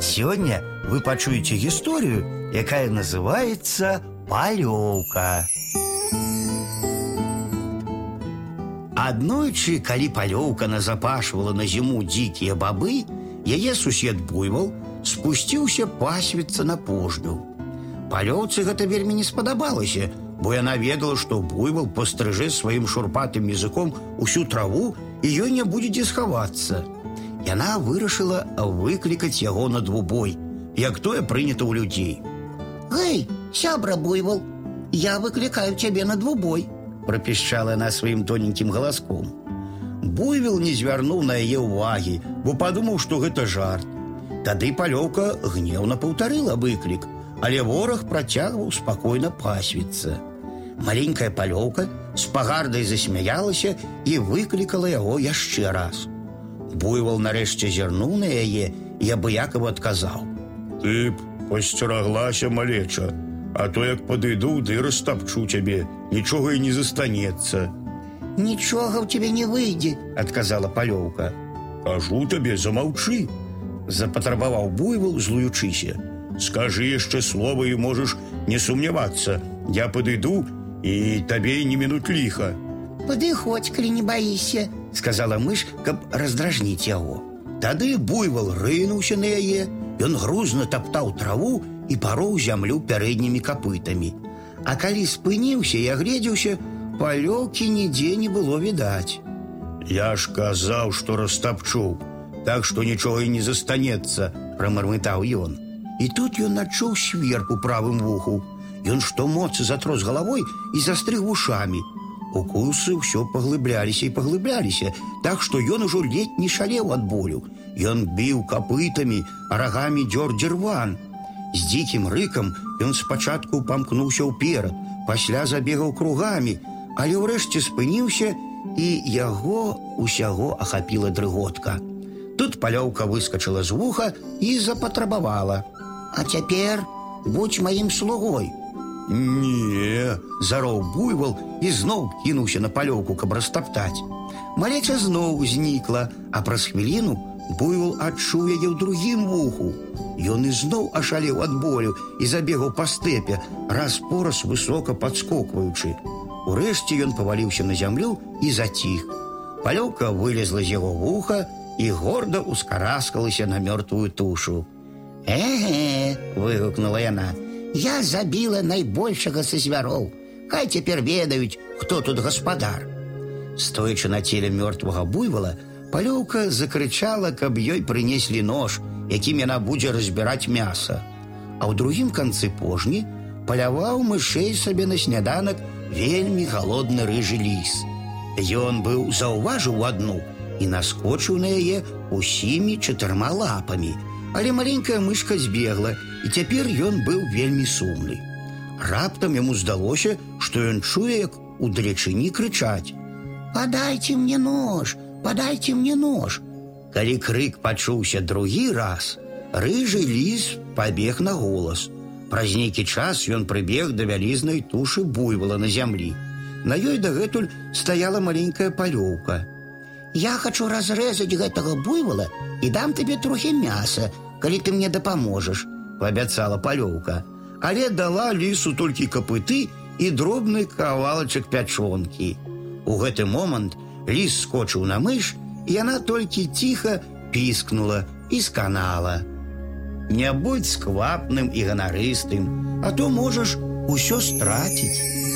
Сегодня вы пачуеце гісторыю, якая называется палёўка. Аднойчы, калі палёўка назапашвала на зіму дзікія бабы, яе сусед буйвал спусціўся пасвіцца на пожню. Палёўцы гэта вельмі не спадабалася, бо яна ведала, што буйвал пастрыжэ сваім шурпатым языком усю траву і ёй не будзе дзе схавацца. Яна вырашыла выклікаць яго на двубой, як тое прынята ў людзей. Гэй, сябра буйвал, я выклікаю цябе на двубой, прапішчала на сваім тоненькім галаском. Буйвел не звярнуў на яе ўвагі, бо падумаў, што гэта жарт. Тады палёўка гнеўна паўтарыла выклік, але вораг працягваў спакойна пасвіцца. Маленькая палёўка з пагардай засмяялася і выклікала яго яшчэ раз. Буйвал нарэшце зірнуў на яе і абыякова адказаў: « Ты б пасцераглася малеча, А то як падыду, ды растапчу цябе, нічога і не застанецца. Нічога ў цябе не выйдзе, адказала палёўка. Кажу табе, замаўчы, запатрабаваў буйвал, злуючыся. Скажы яшчэ слова і можаш не сумнявацца. Я падыду і табе не мінут ліха. Падыходзь, калі не баіся, сказала мыш, каб раздражніць яго. Тады буйвал рынуўся на яе, Ён грузна таптаў траву і пароў зямлю пярэднімі капытамі. А калі спыніўся і агледзеўся, палёўкі нідзе не было відаць. Я ж казаў, што растапчу, так што нічога і не застанецца, прамармытаў ён. І тут ён адчуў сверб у правым вуху. Ён што моцы затрос галавой і застрыг вушамі, Укусы ўсё паглыбляліся і паглыбляліся, так што ён ужо ледь не шалеў ад болю. Ён біў капытамі, рагамі дзёр дзірван. З дзікім рыкам ён спачатку памкнуўся ўперад, пасля забегаў кругамі, але ўрэшце спыніўся і яго усяго ахапіла дрыготка. Тут палёўка выскочыла з вуха і запатрабавала: « А цяпер будь маім слугой, Не, зароў буйвал і зноў кінуўся на палёўку, каб растаптаць. Малеця зноў знікла, а праз хвіліну буйвал адчуў яе ў другім вуху. Ён ізноў ашалеў ад болю і забегаў па стэпе, раз пораз высока падскокваючы. Урэшце ён паваліўся на зямлю і заціх. Палёўка вылезла з яго вуха і горда ускараскалася на мёртвую тушу. Э, выгукнула яна. Я забіла найбольшага са звяроў. Хай цяпер ведаюць, хто тут гаспадар. Стоячы на целе мёртвага буйвала, палёўка закрычала, каб ёй прынеслі нож, якім яна будзе разбіраць мяса. А ў другім канцы пожні паляваў мышэй сабе на сняданак вельмі галодны рыжы ліс. Ён быў заўважыў адну і наскочыў на яе усімі чатырма лапамі, Але маленькая мышка збегла, і цяпер ён быў вельмі сумны. Раптам яму здалося, што ён чуе, як удалечыні крычаць: « Падайце мне нож, падайце мне нож. Калі крык пачуўся другі раз, рыжы ліс пабег на голас. Праз нейкі час ён прыбег да вялізнай тушы буйвала на зямлі. На ёй дагэтуль стаяла маленькая палёўка. Я хочу разрэзаць гэтага буйвала і дам табе трохі мяса, калі ты мне дапаможаш, паабяцала палёўка, але дала лісу толькі капыты і дробны кавалачак пячонкі. У гэты момант ліс скочыў на мыш, яна толькі ціха піскнула і сканала. Не будь сквапным і ганарыстым, а то можаш усё страціць.